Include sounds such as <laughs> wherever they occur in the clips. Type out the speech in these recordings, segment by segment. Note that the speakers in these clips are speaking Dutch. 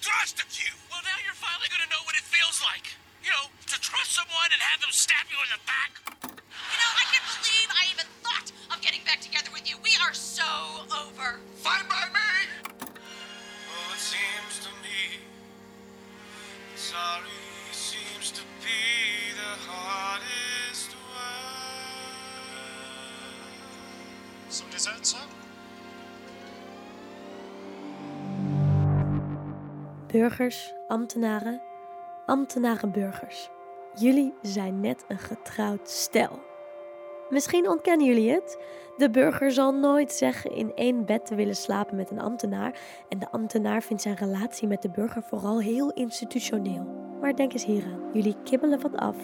trusted you. Well, now you're finally gonna know what it feels like. You know, to trust someone and have them stab you in the back. You know, I can't believe I even thought of getting back together with you. We are so over. Fine by me. Oh, it seems to me sorry Burgers, ambtenaren, ambtenaren-burgers. Jullie zijn net een getrouwd stel. Misschien ontkennen jullie het. De burger zal nooit zeggen in één bed te willen slapen met een ambtenaar. En de ambtenaar vindt zijn relatie met de burger vooral heel institutioneel. Maar denk eens hieraan: jullie kibbelen wat af.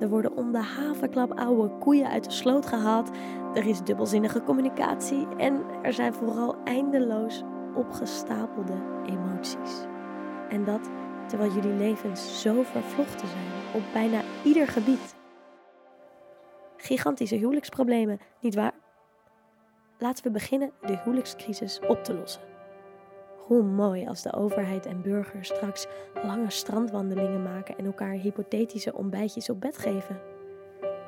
Er worden om de havenklap oude koeien uit de sloot gehaald. Er is dubbelzinnige communicatie. En er zijn vooral eindeloos opgestapelde emoties. En dat terwijl jullie levens zo vervlochten zijn op bijna ieder gebied. Gigantische huwelijksproblemen, nietwaar? Laten we beginnen de huwelijkscrisis op te lossen. Hoe mooi als de overheid en burgers straks lange strandwandelingen maken en elkaar hypothetische ontbijtjes op bed geven.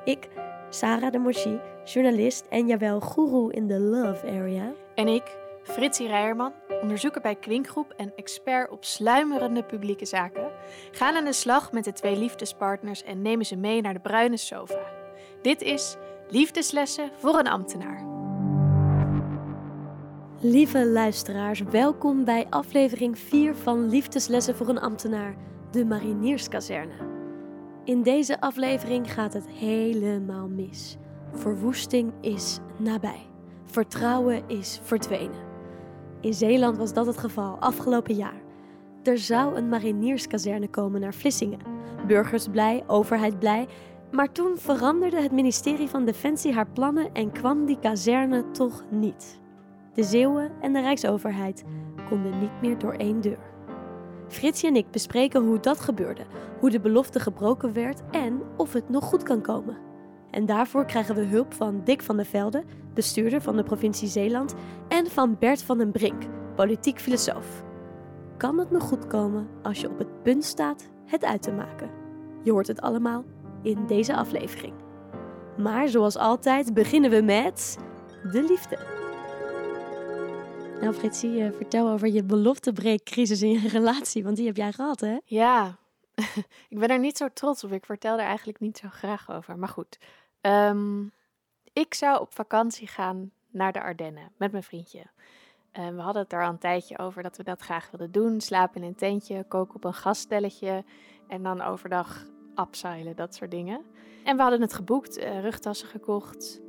Ik, Sarah de Moshi, journalist en jawel goeroe in de love area, En ik, Fritsie Rijerman, onderzoeker bij Kwinkgroep en expert op sluimerende publieke zaken, gaan aan de slag met de twee liefdespartners en nemen ze mee naar de bruine sofa. Dit is Liefdeslessen voor een ambtenaar. Lieve luisteraars, welkom bij aflevering 4 van Liefdeslessen voor een ambtenaar, de Marinierskazerne. In deze aflevering gaat het helemaal mis. Verwoesting is nabij. Vertrouwen is verdwenen. In Zeeland was dat het geval afgelopen jaar. Er zou een marinierskazerne komen naar Vlissingen. Burgers blij, overheid blij. Maar toen veranderde het ministerie van Defensie haar plannen en kwam die kazerne toch niet. De Zeeuwen en de Rijksoverheid konden niet meer door één deur. Fritsje en ik bespreken hoe dat gebeurde, hoe de belofte gebroken werd en of het nog goed kan komen. En daarvoor krijgen we hulp van Dick van der Velde, bestuurder van de provincie Zeeland, en van Bert van den Brink, politiek filosoof. Kan het nog goed komen als je op het punt staat het uit te maken? Je hoort het allemaal in deze aflevering. Maar zoals altijd beginnen we met de liefde. Nou, Fritsie, eh, vertel over je beloftebreekcrisis in je relatie, want die heb jij gehad, hè? Ja, <laughs> ik ben er niet zo trots op. Ik vertel er eigenlijk niet zo graag over. Maar goed, Ehm, ik zou op vakantie gaan naar de Ardennen met mijn vriendje. Eh, we hadden het er al een tijdje over dat we dat graag wilden doen. Slapen in een tentje, koken op een gasstelletje en dan overdag upseilen, dat soort dingen. En we hadden het geboekt, eh, rugtassen gekocht.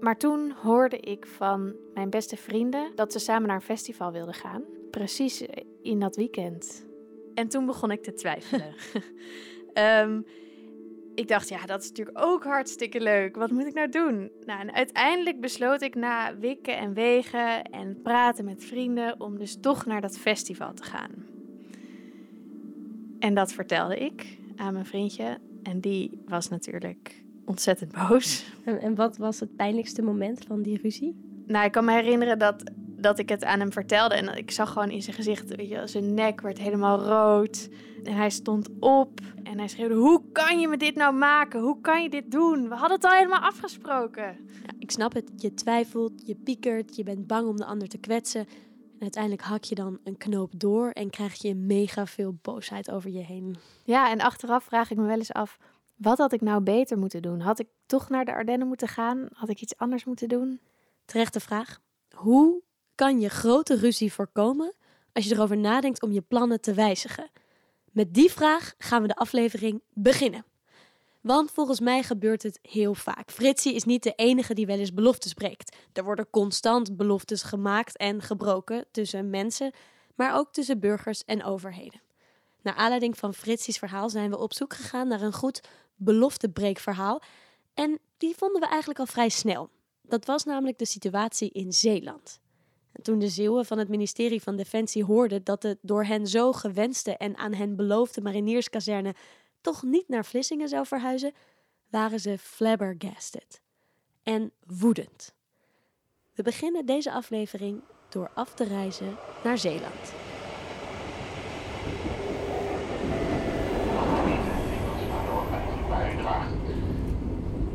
Maar toen hoorde ik van mijn beste vrienden dat ze samen naar een festival wilden gaan. Precies in dat weekend. En toen begon ik te twijfelen. <laughs> Ehm, ik dacht, ja, dat is natuurlijk ook hartstikke leuk. Wat moet ik nou doen? Nou, en uiteindelijk besloot ik na wikken en wegen en praten met vrienden om dus toch naar dat festival te gaan. En dat vertelde ik aan mijn vriendje. En die was natuurlijk ontzettend boos. En, en wat was het pijnlijkste moment van die ruzie? Nou, ik kan me herinneren dat, dat ik het aan hem vertelde. En ik zag gewoon in zijn gezicht, weet je, zijn nek werd helemaal rood. En hij stond op en hij schreeuwde: Hoe kan je me dit nou maken? Hoe kan je dit doen? We hadden het al helemaal afgesproken. Ja, ik snap het. Je twijfelt, je piekert, je bent bang om de ander te kwetsen. En uiteindelijk hak je dan een knoop door en krijg je mega veel boosheid over je heen. Ja, en achteraf vraag ik me wel eens af: wat had ik nou beter moeten doen? Had ik toch naar de Ardennen moeten gaan? Had ik iets anders moeten doen? Terechte vraag. Hoe kan je grote ruzie voorkomen als je erover nadenkt om je plannen te wijzigen? Met die vraag gaan we de aflevering beginnen. Want volgens mij gebeurt het heel vaak. Fritsie is niet de enige die wel eens beloftes breekt. Er worden constant beloftes gemaakt en gebroken tussen mensen, maar ook tussen burgers en overheden. Naar aanleiding van Fritsie's verhaal zijn we op zoek gegaan naar een goed beloftebreekverhaal. En die vonden we eigenlijk al vrij snel. Dat was namelijk de situatie in Zeeland. En toen de Zeeuwen van het ministerie van Defensie hoorden dat de door hen zo gewenste en aan hen beloofde marinierskazerne toch niet naar Vlissingen zou verhuizen, waren ze flabbergasted en woedend. We beginnen deze aflevering door af te reizen naar Zeeland.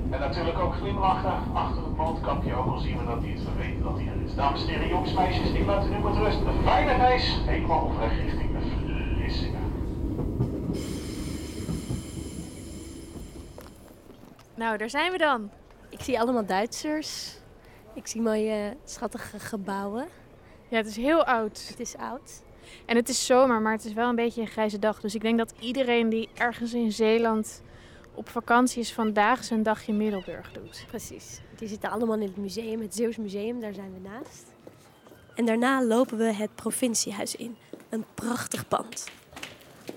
Natuurlijk ook glimlachen achter het mondkapje, ook al zien we dat hij het verweten dat hij er is. Dames en heren, jongens, meisjes, ik laat u nu met rust. Een fijne reis, helemaal op weg richting de Vlissingen. Nou, daar zijn we dan. Ik zie allemaal Duitsers. Ik zie mooie, schattige gebouwen. Ja, het is heel oud. Het is oud. En het is zomer, maar het is wel een beetje een grijze dag. Dus ik denk dat iedereen die ergens in Zeeland op vakantie is vandaag zijn dagje Middelburg doet. Precies. Die zitten allemaal in het museum, het Zeeuws Museum, daar zijn we naast. En daarna lopen we het provinciehuis in. Een prachtig pand. Ik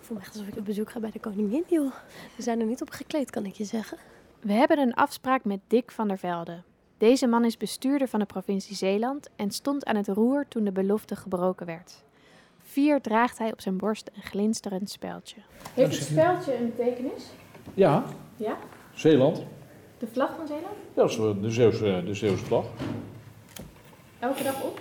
voel me echt alsof ik op bezoek ga bij de koningin, joh. We zijn er niet op gekleed, kan ik je zeggen. We hebben een afspraak met Dick van der Velde. Deze man is bestuurder van de provincie Zeeland en stond aan het roer toen de belofte gebroken werd. Vier draagt hij op zijn borst een glinsterend speldje. Heeft het speldje een betekenis? Ja, Ja? Zeeland. De vlag van Zeeland? Ja, dat is wel de Zeeuwse, de Zeeuwse vlag. Elke dag op?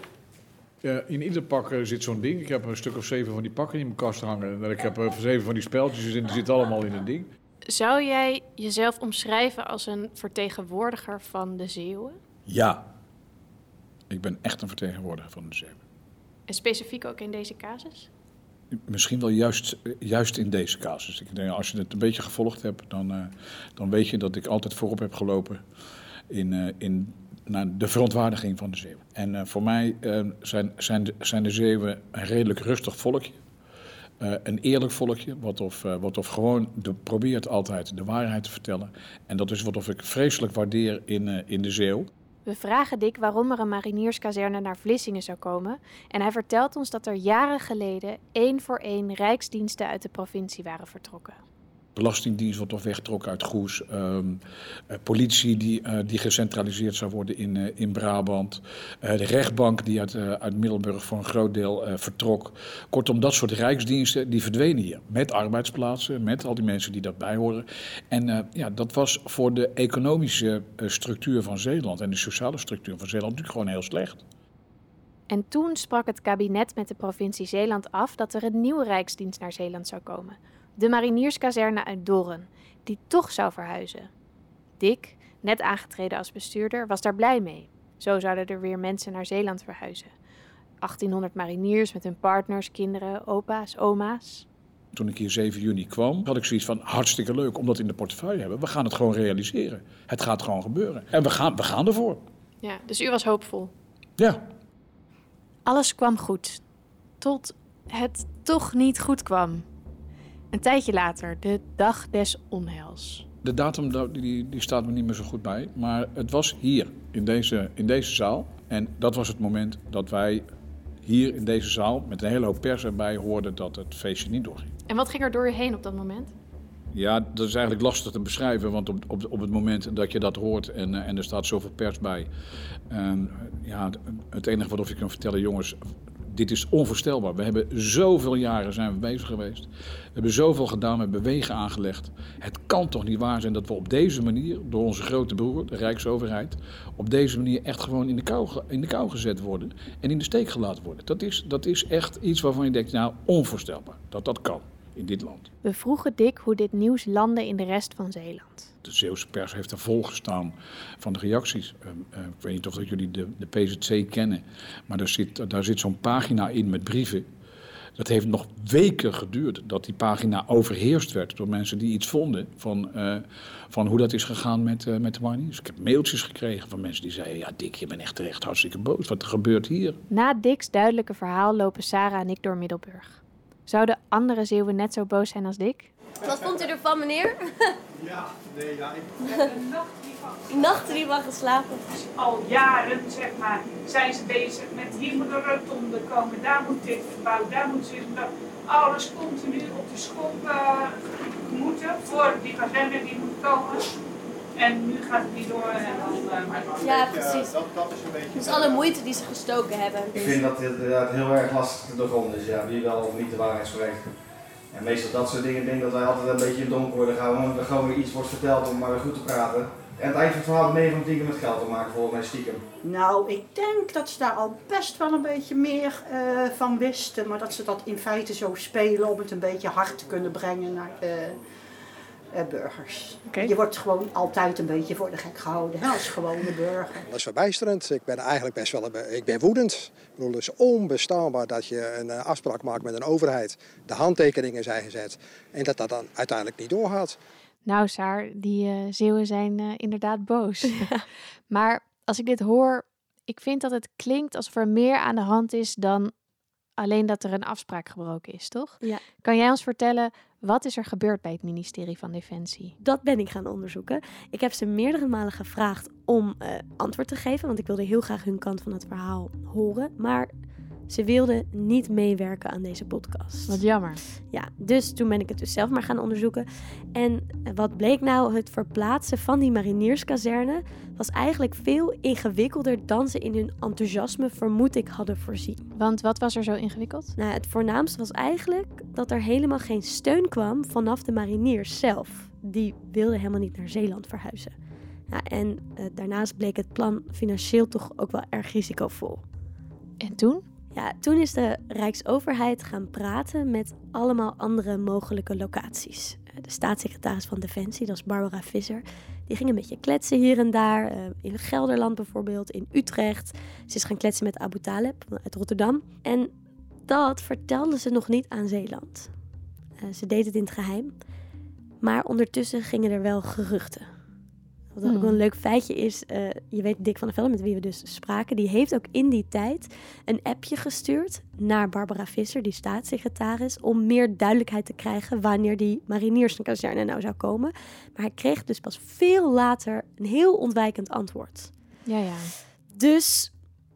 Ja, in ieder pak eh, zit zo'n ding. Ik heb een stuk of zeven van die pakken in mijn kast hangen. En ik heb er zeven van die speltjes in, die zitten allemaal in een ding. Zou jij jezelf omschrijven als een vertegenwoordiger van de Zeeuwen? Ja. Ik ben echt een vertegenwoordiger van de Zeeuwen. En specifiek ook in deze casus? Misschien wel juist, juist in deze casus. Ik denk, als je het een beetje gevolgd hebt, dan, eh, dan weet je dat ik altijd voorop heb gelopen in, eh, in naar de verontwaardiging van de Zeeuwen. En eh, voor mij zijn, zijn, zijn de Zeeuwen een redelijk rustig volkje. Een eerlijk volkje, wat of, wat of gewoon probeert altijd de waarheid te vertellen. En dat is wat of ik vreselijk waardeer in, in de Zeeuw. We vragen Dick waarom er een marinierskazerne naar Vlissingen zou komen. En hij vertelt ons dat er jaren geleden één voor één rijksdiensten uit de provincie waren vertrokken. Belastingdienst wordt of weggetrokken uit Goes. ehm, eh, politie die, eh, die gecentraliseerd zou worden in, eh, in Brabant. de rechtbank die uit, uit Middelburg voor een groot deel vertrok. Kortom, dat soort rijksdiensten die verdwenen hier. Met arbeidsplaatsen, met al die mensen die daarbij horen. En ja, dat was voor de economische structuur van Zeeland en de sociale structuur van Zeeland natuurlijk gewoon heel slecht. En toen sprak het kabinet met de provincie Zeeland af dat er een nieuwe rijksdienst naar Zeeland zou komen. De marinierskazerne uit Dorren, die toch zou verhuizen. Dick, net aangetreden als bestuurder, was daar blij mee. Zo zouden er weer mensen naar Zeeland verhuizen. 1800 mariniers met hun partners, kinderen, opa's, oma's. Toen ik hier 7 juni kwam, had ik zoiets van hartstikke leuk om dat in de portefeuille te hebben. We gaan het gewoon realiseren. Het gaat gewoon gebeuren. En we gaan, we gaan ervoor. Ja, dus u was hoopvol. Ja, Alles kwam goed. Tot het toch niet goed kwam. Een tijdje later, de dag des onheils. de datum da- die, die staat me niet meer zo goed bij. Maar het was hier, in deze, in deze zaal. En dat was het moment dat wij hier in deze zaal met een hele hoop pers erbij hoorden dat het feestje niet doorging. En wat ging er door je heen op dat moment? Ja, dat is eigenlijk lastig te beschrijven, want op, op, op het moment dat je dat hoort en, eh, en er staat zoveel pers bij. ehm, ja, het enige wat je kan vertellen, jongens, dit is onvoorstelbaar. We hebben zoveel jaren zijn we bezig geweest. We hebben zoveel gedaan, we hebben wegen aangelegd. Het kan toch niet waar zijn dat we op deze manier, door onze grote broer, de Rijksoverheid, op deze manier echt gewoon in de kou, in de kou gezet worden en in de steek gelaten worden. Dat is, dat is echt iets waarvan je denkt, nou, onvoorstelbaar dat dat kan in dit land. We vroegen Dick hoe dit nieuws landde in de rest van Zeeland. De Zeeuwse pers heeft er vol gestaan van de reacties. Ehm, eh, ik weet niet of dat jullie de, de PZC kennen, maar daar zit, daar zit zo'n pagina in met brieven. Dat heeft nog weken geduurd dat die pagina overheerst werd door mensen die iets vonden van, eh, van hoe dat is gegaan met, eh, met de mariniers. Ik heb mailtjes gekregen van mensen die zeiden, ja Dick, je bent echt terecht hartstikke boos. Wat er gebeurt hier? Na Dick's duidelijke verhaal lopen Sarah en ik door Middelburg. Zouden andere Zeeuwen net zo boos zijn als Dick? Wat vond u ervan, meneer? <laughs> Ja, nee, ja, ik, Nachten die mag geslapen. al jaren, zeg maar, zijn ze bezig met hier moet een rotonde komen, daar moet dit verbouwd, daar moet dit verbouwd. Alles continu op de schop eh, moeten voor die kazerne die moet komen. En nu gaat het niet door en dan... eh, Ja, ja, precies. dat, dat is een beetje... Dus alle moeite die ze gestoken hebben. Ik vind dat het inderdaad heel erg lastig te doorgronden is, ja, wie wel of niet de waarheid spreekt. En meestal dat soort dingen, ik denk dat wij altijd een beetje in het donker worden gehouden, omdat er gewoon weer iets wordt verteld om maar weer goed te praten. En het eind van het verhaal 9 van 10 keer met geld te maken, volgens mij stiekem. Nou, ik denk dat ze daar al best wel een beetje meer eh, van wisten, maar dat ze dat in feite zo spelen om het een beetje hard te kunnen brengen naar eh, burgers. Oké. Je wordt gewoon altijd een beetje voor de gek gehouden hè, als gewone burger. Dat is verbijsterend. Ik ben eigenlijk best wel ik ben woedend. Ik bedoel, het is onbestaanbaar dat je een eh, afspraak maakt met een overheid. De handtekeningen zijn gezet en dat dat dan uiteindelijk niet doorgaat. Nou, Saar, die eh Zeeuwen zijn eh, inderdaad boos. <laughs> maar als ik dit hoor, ik vind dat het klinkt alsof er meer aan de hand is dan alleen dat er een afspraak gebroken is, toch? Ja. Kan jij ons vertellen, wat is er gebeurd bij het ministerie van Defensie? Dat ben ik gaan onderzoeken. Ik heb ze meerdere malen gevraagd om eh, antwoord te geven, want ik wilde heel graag hun kant van het verhaal horen. Maar ze wilden niet meewerken aan deze podcast. Wat jammer. Ja, dus toen ben ik het dus zelf maar gaan onderzoeken. En wat bleek nou? Het verplaatsen van die marinierskazerne was eigenlijk veel ingewikkelder dan ze in hun enthousiasme vermoed ik hadden voorzien. Want wat was er zo ingewikkeld? Nou, het voornaamste was eigenlijk dat er helemaal geen steun kwam vanaf de mariniers zelf. Die wilden helemaal niet naar Zeeland verhuizen. Ja, en eh, daarnaast bleek het plan financieel toch ook wel erg risicovol. En toen? Ja, toen is de Rijksoverheid gaan praten met allemaal andere mogelijke locaties. Eh, De staatssecretaris van Defensie, dat is Barbara Visser, die ging een beetje kletsen hier en daar. eh, in Gelderland bijvoorbeeld, in Utrecht. Ze is gaan kletsen met Abu Taleb uit Rotterdam. En dat vertelde ze nog niet aan Zeeland. Eh, ze deed het in het geheim. Maar ondertussen gingen er wel geruchten. Wat ook wel een leuk feitje is, eh, je weet Dick van der Velde, met wie we dus spraken, die heeft ook in die tijd een appje gestuurd naar Barbara Visser, die staatssecretaris, om meer duidelijkheid te krijgen wanneer die marinierskazerne nou zou komen. Maar hij kreeg dus pas veel later een heel ontwijkend antwoord. Ja, ja. Dus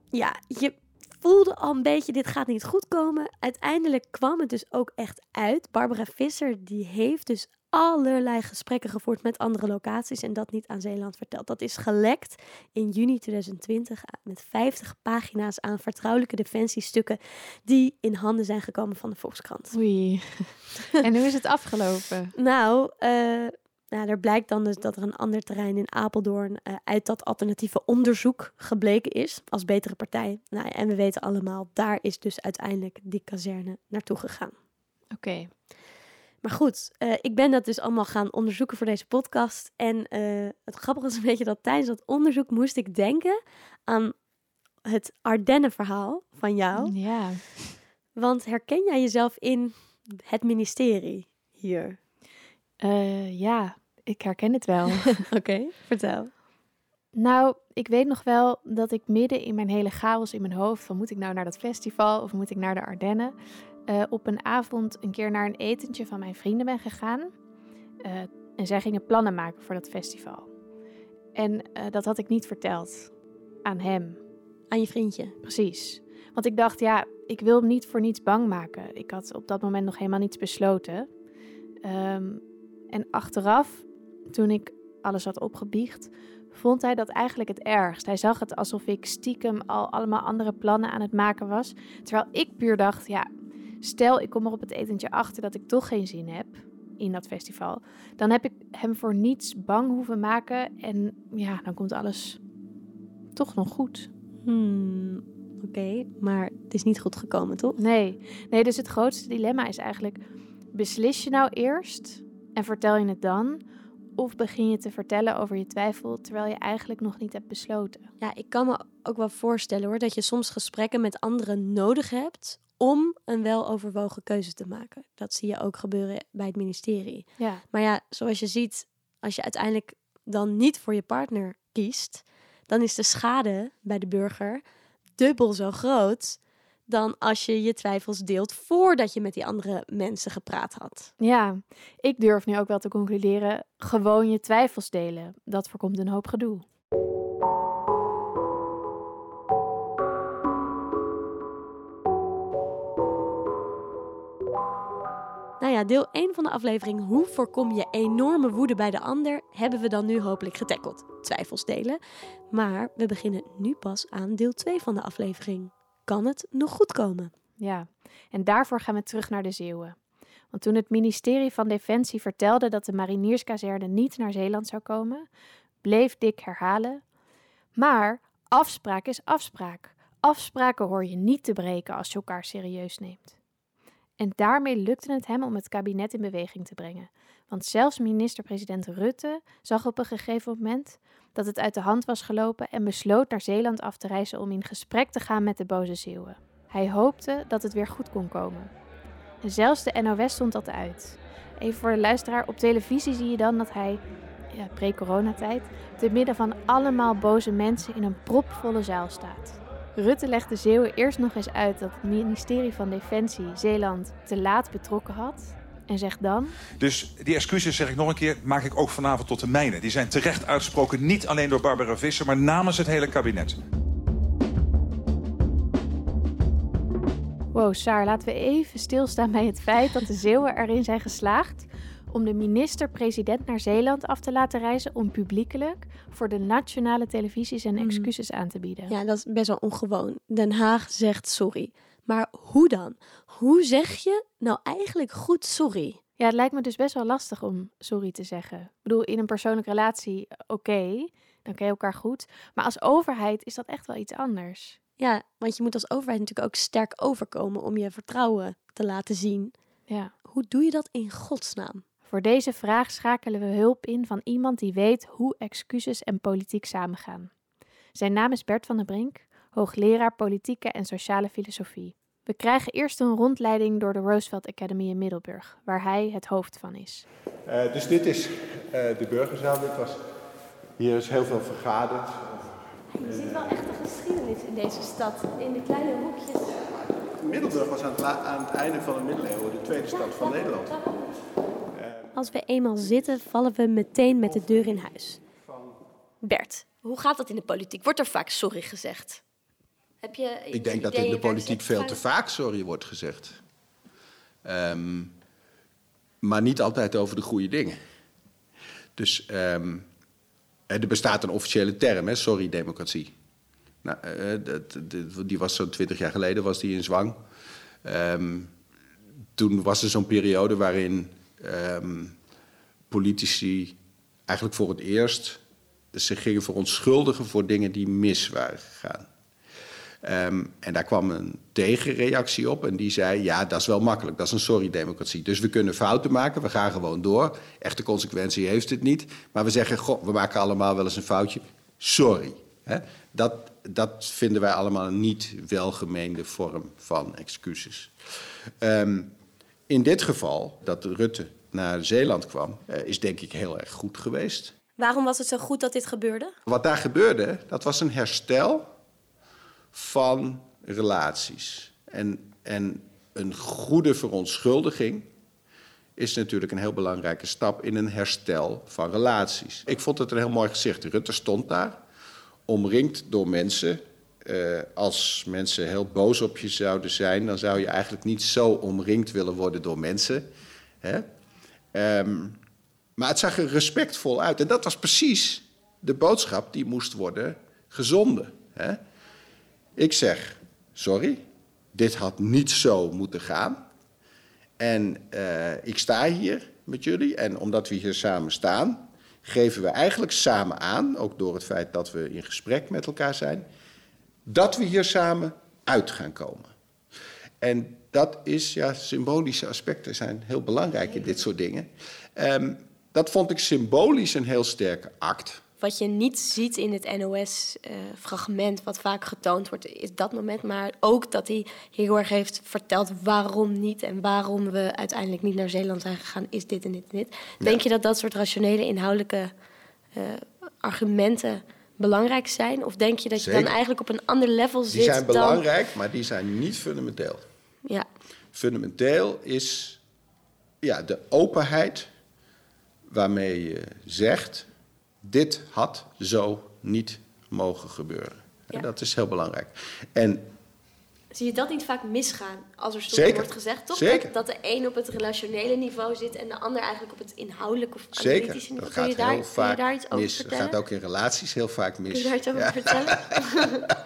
ja, je voelde al een beetje, dit gaat niet goed komen. Uiteindelijk kwam het dus ook echt uit. Barbara Visser, die heeft dus allerlei gesprekken gevoerd met andere locaties en dat niet aan Zeeland verteld. Dat is gelekt in juni 2020 met 50 pagina's aan vertrouwelijke defensiestukken die in handen zijn gekomen van de Volkskrant. Oei. <laughs> en hoe is het afgelopen? Nou, eh, nou, er blijkt dan dus dat er een ander terrein in Apeldoorn eh, uit dat alternatieve onderzoek gebleken is als betere partij. Nou, en we weten allemaal, daar is dus uiteindelijk die kazerne naartoe gegaan. Oké. Maar goed, eh, ik ben dat dus allemaal gaan onderzoeken voor deze podcast. En eh, het grappige is een beetje dat tijdens dat onderzoek moest ik denken aan het Ardennen-verhaal van jou. Ja. Want herken jij jezelf in het ministerie hier? Eh, ja, ik herken het wel. <laughs> <laughs> Oké, vertel. Nou, ik weet nog wel dat ik midden in mijn hele chaos in mijn hoofd van moet ik nou naar dat festival of moet ik naar de Ardennen, eh, op een avond een keer naar een etentje van mijn vrienden ben gegaan. Eh, en zij gingen plannen maken voor dat festival. En eh, dat had ik niet verteld aan hem. Aan je vriendje? Precies. Want ik dacht, ja, ik wil hem niet voor niets bang maken. Ik had op dat moment nog helemaal niets besloten. Ehm, en achteraf, toen ik alles had opgebiecht, vond hij dat eigenlijk het ergst. Hij zag het alsof ik stiekem al allemaal andere plannen aan het maken was. Terwijl ik puur dacht, ja, stel ik kom er op het etentje achter dat ik toch geen zin heb in dat festival. Dan heb ik hem voor niets bang hoeven maken en ja, dan komt alles toch nog goed. Hmm, Oké, maar het is niet goed gekomen, toch? Nee. nee, dus het grootste dilemma is eigenlijk: beslis je nou eerst en vertel je het dan? Of begin je te vertellen over je twijfel terwijl je eigenlijk nog niet hebt besloten? Ja, ik kan me ook wel voorstellen hoor dat je soms gesprekken met anderen nodig hebt om een weloverwogen keuze te maken. Dat zie je ook gebeuren bij het ministerie. Ja. Maar ja, zoals je ziet, als je uiteindelijk dan niet voor je partner kiest, dan is de schade bij de burger dubbel zo groot dan als je je twijfels deelt voordat je met die andere mensen gepraat had. Ja, ik durf nu ook wel te concluderen: gewoon je twijfels delen. Dat voorkomt een hoop gedoe. Deel 1 van de aflevering Hoe voorkom je enorme woede bij de ander hebben we dan nu hopelijk getackled. Twijfels delen. Maar we beginnen nu pas aan deel 2 van de aflevering. Kan het nog goed komen? Ja, en daarvoor gaan we terug naar de Zeeuwen. Want toen het ministerie van Defensie vertelde dat de marinierskazerne niet naar Zeeland zou komen, bleef Dick herhalen. Maar afspraak is afspraak. Afspraken hoor je niet te breken als je elkaar serieus neemt. En daarmee lukte het hem om het kabinet in beweging te brengen. Want zelfs minister-president Rutte zag op een gegeven moment dat het uit de hand was gelopen en besloot naar Zeeland af te reizen om in gesprek te gaan met de boze Zeeuwen. Hij hoopte dat het weer goed kon komen. En zelfs de NOS stond dat uit. Even voor de luisteraar, op televisie zie je dan dat hij, ja, pre-coronatijd, te midden van allemaal boze mensen in een propvolle zaal staat. Rutte legt de Zeeuwen eerst nog eens uit dat het ministerie van Defensie Zeeland te laat betrokken had. En zegt dan. Dus die excuses, zeg ik nog een keer, maak ik ook vanavond tot de mijne. Die zijn terecht uitgesproken, niet alleen door Barbara Visser, maar namens het hele kabinet. Wow, Saar, laten we even stilstaan bij het feit dat de Zeeuwen erin zijn geslaagd om de minister-president naar Zeeland af te laten reizen om publiekelijk voor de nationale televisie zijn excuses aan te bieden. Ja, dat is best wel ongewoon. Den Haag zegt sorry. Maar hoe dan? Hoe zeg je nou eigenlijk goed sorry? Ja, het lijkt me dus best wel lastig om sorry te zeggen. Ik bedoel, in een persoonlijke relatie, oké, dan ken je elkaar goed. Maar als overheid is dat echt wel iets anders. Ja, want je moet als overheid natuurlijk ook sterk overkomen om je vertrouwen te laten zien. Ja. Hoe doe je dat in godsnaam? Voor deze vraag schakelen we hulp in van iemand die weet hoe excuses en politiek samengaan. Zijn naam is Bert van der Brink, hoogleraar politieke en sociale filosofie. We krijgen eerst een rondleiding door de Roosevelt Academy in Middelburg, waar hij het hoofd van is. Uh, dus dit is uh, de burgerzaal. Dit was, hier is heel veel vergaderd. Je ziet wel echt een geschiedenis in deze stad, in de kleine hoekjes. Middelburg was aan het, aan het einde van de middeleeuwen de tweede stad van Nederland. Als we eenmaal zitten, vallen we meteen met de deur in huis. Bert, hoe gaat dat in de politiek? Wordt er vaak sorry gezegd? Heb je Ik denk dat in de politiek veel te vaak sorry wordt gezegd. Um, maar niet altijd over de goede dingen. Dus um, er bestaat een officiële term, hè, sorry democratie. Nou, uh, dat, die was zo'n twintig jaar geleden was die in zwang. Um, toen was er zo'n periode waarin um, politici eigenlijk voor het eerst zich gingen verontschuldigen voor dingen die mis waren gegaan. Um, en daar kwam een tegenreactie op en die zei: Ja, dat is wel makkelijk, dat is een sorry-democratie. Dus we kunnen fouten maken, we gaan gewoon door. Echte consequentie heeft het niet. Maar we zeggen: Goh, we maken allemaal wel eens een foutje. Sorry. Dat, dat vinden wij allemaal een niet welgemeende vorm van excuses. Um, in dit geval, dat Rutte naar Zeeland kwam, uh, is denk ik heel erg goed geweest. Waarom was het zo goed dat dit gebeurde? Wat daar gebeurde, dat was een herstel van relaties. En, en een goede verontschuldiging is natuurlijk een heel belangrijke stap in een herstel van relaties. Ik vond het een heel mooi gezicht. Rutte stond daar, omringd door mensen. Uh, als mensen heel boos op je zouden zijn, dan zou je eigenlijk niet zo omringd willen worden door mensen. Hè? Um, maar het zag er respectvol uit. En dat was precies de boodschap die moest worden gezonden. Hè? Ik zeg, sorry, dit had niet zo moeten gaan. En uh, ik sta hier met jullie en omdat we hier samen staan, geven we eigenlijk samen aan, ook door het feit dat we in gesprek met elkaar zijn, dat we hier samen uit gaan komen. En dat is, ja, symbolische aspecten zijn heel belangrijk in dit soort dingen. Um, dat vond ik symbolisch een heel sterke act. Wat je niet ziet in het NOS-fragment, uh, wat vaak getoond wordt, is dat moment. Maar ook dat hij heel erg heeft verteld waarom niet en waarom we uiteindelijk niet naar Zeeland zijn gegaan, is dit en dit en dit. Ja. Denk je dat dat soort rationele, inhoudelijke uh, argumenten belangrijk zijn? Of denk je dat Zeker. je dan eigenlijk op een ander level zit? Die zijn dan... belangrijk, maar die zijn niet fundamenteel. Ja. Fundamenteel is ja, de openheid waarmee je zegt: dit had zo niet mogen gebeuren. Ja. Dat is heel belangrijk. En Zie je dat niet vaak misgaan als er Zeker. wordt gezegd, toch? Zeker. Dat, de een op het relationele niveau zit en de ander eigenlijk op het inhoudelijke of Zeker, analytische niveau. dat gaat je daar, heel kun je vaak daar iets over mis. Dat gaat ook in relaties heel vaak mis. Kun je daar iets over Ja. vertellen? <laughs>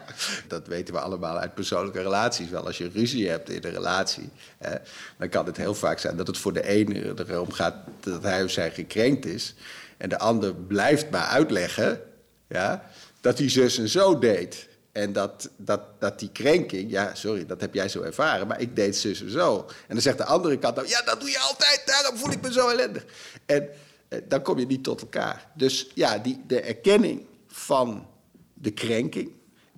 Dat weten we allemaal uit persoonlijke relaties. Wel, als je ruzie hebt in een relatie, hè, dan kan het heel vaak zijn dat het voor de ene erom gaat dat hij of zij gekrenkt is. En de ander blijft maar uitleggen ja, dat hij zus en zo deed. En dat, dat, dat die krenking, ja, sorry, dat heb jij zo ervaren, maar ik deed zus en zo. En dan zegt de andere kant dan, ja, dat doe je altijd, daarom voel ik me zo ellendig. En eh, dan kom je niet tot elkaar. Dus ja, die, de erkenning van de krenking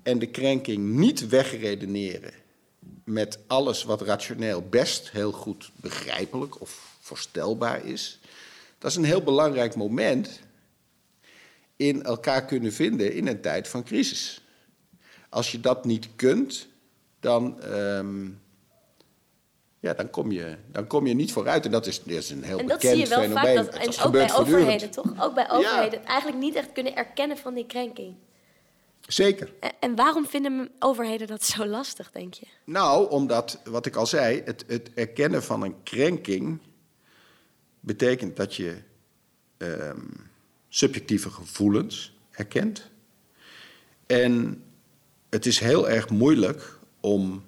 en de krenking niet wegredeneren met alles wat rationeel best heel goed begrijpelijk of voorstelbaar is. Dat is een heel belangrijk moment in elkaar kunnen vinden in een tijd van crisis. Als je dat niet kunt, dan, ehm, ja, dan, kom je, dan kom je niet vooruit. En dat is, dat is een heel En dat bekend zie je wel fenomeen. vaak, dat, en Dat ook bij overheden toch? Ook bij overheden. Eigenlijk niet echt kunnen erkennen van die krenking. Zeker. En, en waarom vinden overheden dat zo lastig, denk je? Nou, omdat, wat ik al zei, het, het erkennen van een krenking betekent dat je ehm, subjectieve gevoelens erkent. En het is heel erg moeilijk om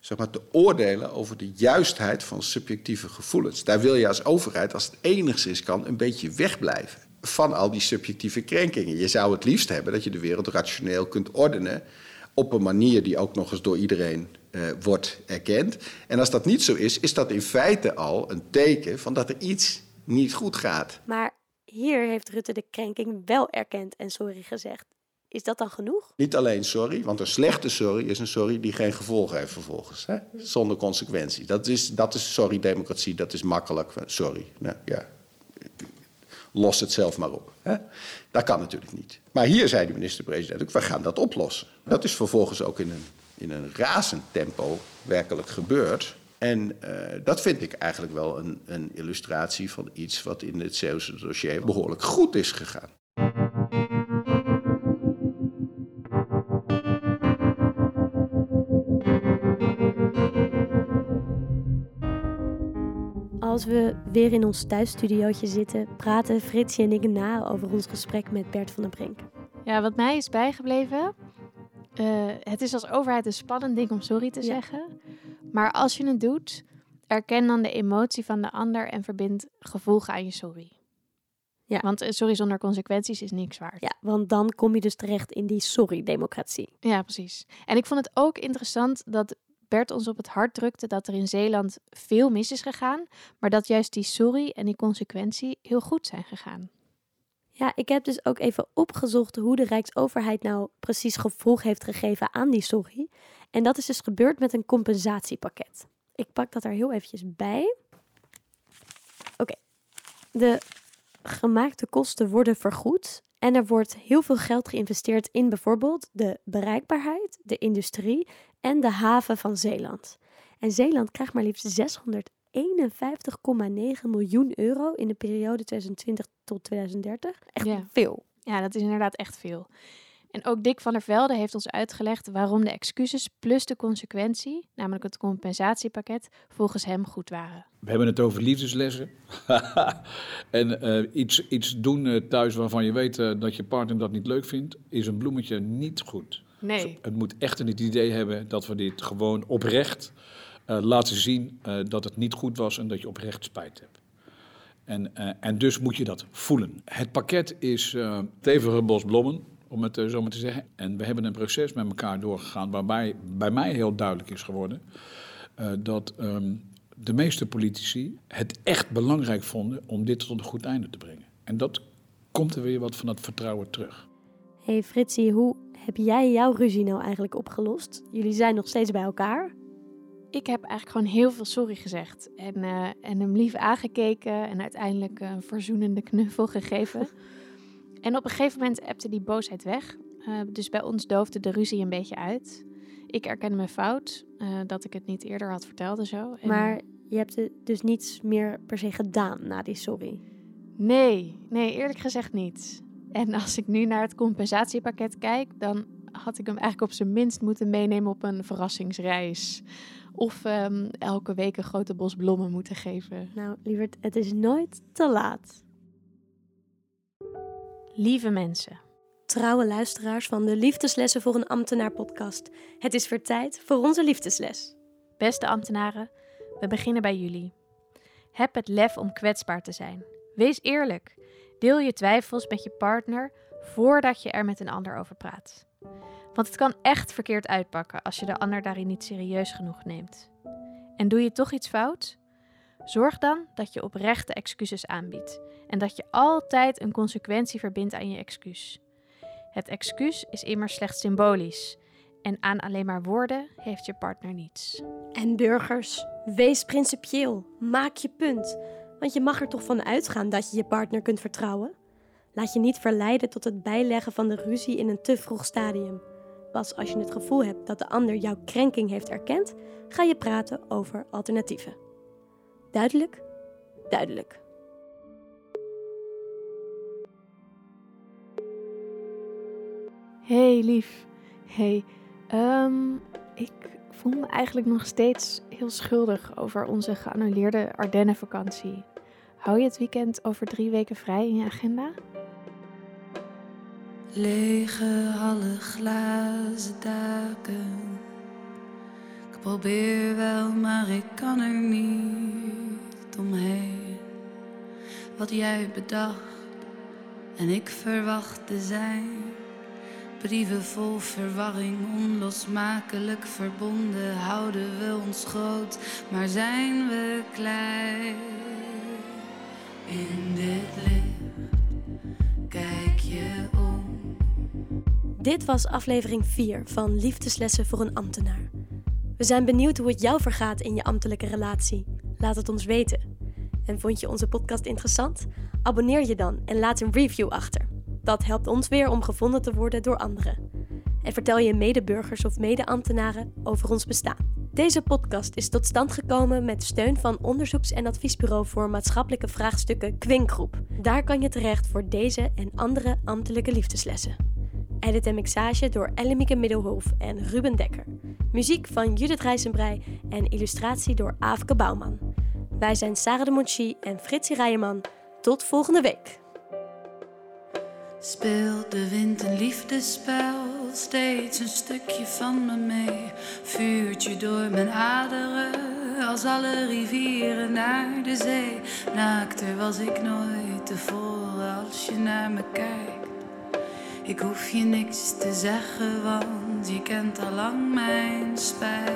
zeg maar, te oordelen over de juistheid van subjectieve gevoelens. Daar wil je als overheid, als het enigszins kan, een beetje wegblijven van al die subjectieve krenkingen. Je zou het liefst hebben dat je de wereld rationeel kunt ordenen op een manier die ook nog eens door iedereen eh, wordt erkend. En als dat niet zo is, is dat in feite al een teken van dat er iets niet goed gaat. Maar hier heeft Rutte de krenking wel erkend en sorry gezegd. Is dat dan genoeg? Niet alleen sorry, want een slechte sorry is een sorry die geen gevolgen heeft vervolgens. Hè? Zonder consequentie. Dat is, dat is sorry-democratie, dat is makkelijk. Sorry, nou, ja. los het zelf maar op. Hè? Dat kan natuurlijk niet. Maar hier zei de minister-president ook, we gaan dat oplossen. Dat is vervolgens ook in een, in een razend tempo werkelijk gebeurd. En eh, dat vind ik eigenlijk wel een, een illustratie van iets wat in het Zeeuwse dossier behoorlijk goed is gegaan. Als we weer in ons thuisstudiootje zitten, praten Fritsje en ik na over ons gesprek met Bert van der Brink. Ja, wat mij is bijgebleven. eh, het is als overheid een spannend ding om sorry te Ja. zeggen. Maar als je het doet, erken dan de emotie van de ander en verbind gevolgen aan je sorry. Ja. Want een sorry zonder consequenties is niks waard. Ja, want dan kom je dus terecht in die sorry-democratie. Ja, precies. En ik vond het ook interessant dat Bert ons op het hart drukte dat er in Zeeland veel mis is gegaan, maar dat juist die sorry en die consequentie heel goed zijn gegaan. Ja, ik heb dus ook even opgezocht hoe de Rijksoverheid nou precies gevolg heeft gegeven aan die sorry. En dat is dus gebeurd met een compensatiepakket. Ik pak dat er heel eventjes bij. Oké, de gemaakte kosten worden vergoed. En er wordt heel veel geld geïnvesteerd in bijvoorbeeld de bereikbaarheid, de industrie en de haven van Zeeland. En Zeeland krijgt maar liefst 651,9 miljoen euro in de periode 2020 tot 2030. Echt Ja. veel. Ja, dat is inderdaad echt veel. En ook Dick van der Velde heeft ons uitgelegd waarom de excuses plus de consequentie, namelijk het compensatiepakket, volgens hem goed waren. We hebben het over liefdeslessen. <laughs> en eh, iets, iets doen eh, thuis waarvan je weet eh, dat je partner dat niet leuk vindt, is een bloemetje niet goed. Nee. Het moet echt het idee hebben dat we dit gewoon oprecht laten zien dat het niet goed was en dat je oprecht spijt hebt. En, en dus moet je dat voelen. Het pakket is eh stevige bos blommen, om het eh, zo maar te zeggen. En we hebben een proces met elkaar doorgegaan waarbij bij mij heel duidelijk is geworden eh, dat ehm, de meeste politici het echt belangrijk vonden om dit tot een goed einde te brengen. En dat komt er weer wat van dat vertrouwen terug. hey Fritsie, hoe heb jij jouw ruzie nou eigenlijk opgelost? Jullie zijn nog steeds bij elkaar. Ik heb eigenlijk gewoon heel veel sorry gezegd. En, eh, en hem lief aangekeken en uiteindelijk een verzoenende knuffel gegeven. <laughs> en op een gegeven moment appte die boosheid weg. Eh, dus bij ons doofde de ruzie een beetje uit. Ik erkende mijn fout, eh, dat ik het niet eerder had verteld en zo. En, Maar je hebt dus niets meer per se gedaan na die sorry. Nee, nee, eerlijk gezegd niet. En als ik nu naar het compensatiepakket kijk, dan had ik hem eigenlijk op zijn minst moeten meenemen op een verrassingsreis. Of ehm, elke week een grote bos bloemen moeten geven. Nou, lieverd, het is nooit te laat. Lieve mensen. Trouwe luisteraars van de Liefdeslessen voor een ambtenaar podcast. Het is weer tijd voor onze liefdesles. Beste ambtenaren, we beginnen bij jullie. Heb het lef om kwetsbaar te zijn. Wees eerlijk. Deel je twijfels met je partner voordat je er met een ander over praat. Want het kan echt verkeerd uitpakken als je de ander daarin niet serieus genoeg neemt. En doe je toch iets fout? Zorg dan dat je oprechte excuses aanbiedt en dat je altijd een consequentie verbindt aan je excuus. Het excuus is immers slechts symbolisch en aan alleen maar woorden heeft je partner niets. En burgers, wees principieel. Maak je punt. Want je mag er toch van uitgaan dat je je partner kunt vertrouwen? Laat je niet verleiden tot het bijleggen van de ruzie in een te vroeg stadium. Pas als je het gevoel hebt dat de ander jouw krenking heeft erkend, ga je praten over alternatieven. Duidelijk? Duidelijk. Hey lief. Hey, ehm, ik voel me eigenlijk nog steeds heel schuldig over onze geannuleerde Ardennenvakantie. Hou je het weekend over drie weken vrij in je agenda? Lege hallen, glazen daken. Ik probeer wel, maar ik kan er niet omheen. Wat jij bedacht en ik verwachtte zijn. Brieven vol verwarring, onlosmakelijk verbonden. Houden we ons groot, maar zijn we klein? In dit licht kijk je om. Dit was aflevering 4 van Liefdeslessen voor een ambtenaar. We zijn benieuwd hoe het jou vergaat in je ambtelijke relatie. Laat het ons weten. En vond je onze podcast interessant? Abonneer je dan en laat een review achter. Dat helpt ons weer om gevonden te worden door anderen. En vertel je medeburgers of mede-ambtenaren over ons bestaan. Deze podcast is tot stand gekomen met steun van onderzoeks- en adviesbureau voor maatschappelijke vraagstukken Kwinkgroep. Daar kan je terecht voor deze en andere ambtelijke liefdeslessen. Edit en mixage door Ellemieke Middelhof en Ruben Dekker. Muziek van Judith Rijsenbrei en illustratie door Aafke Bouwman. Wij zijn Sarah de Monchi en Fritsie Rijeman. Tot volgende week. Speelt de wind een liefdespel, steeds een stukje van me mee. Vuurtje door mijn aderen, als alle rivieren naar de zee. Naakter was ik nooit tevoren als je naar me kijkt. Ik hoef je niks te zeggen, want je kent al lang mijn spijt.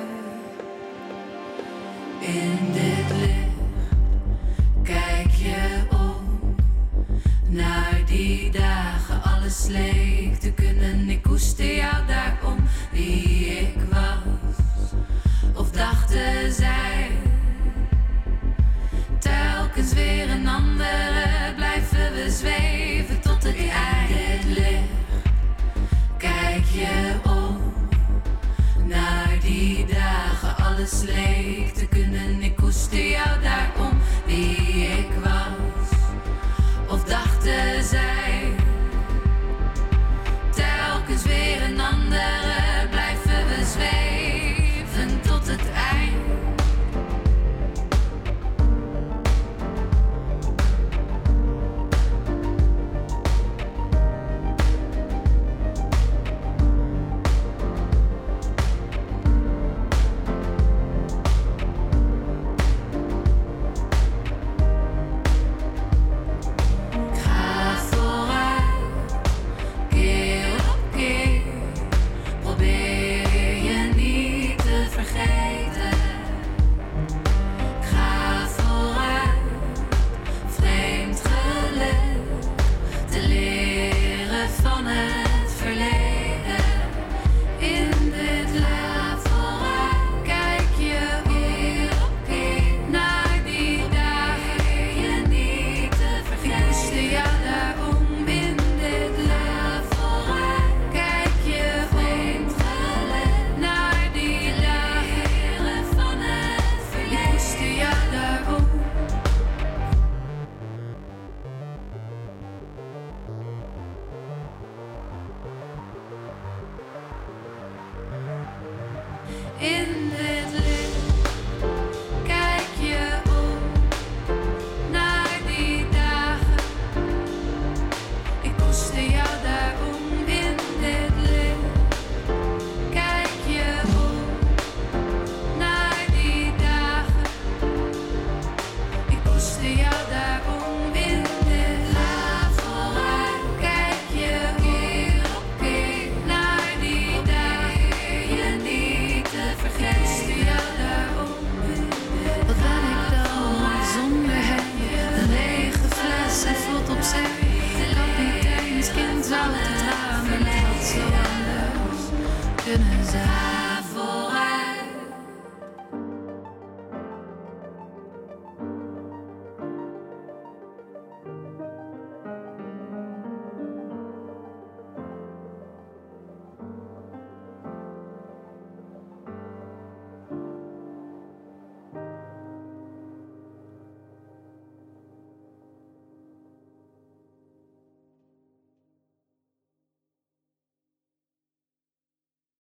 In dit licht kijk je om naar die dagen. Alles leek te kunnen. Ik koester jou daarom wie ik was. Of dachten zij telkens weer een andere.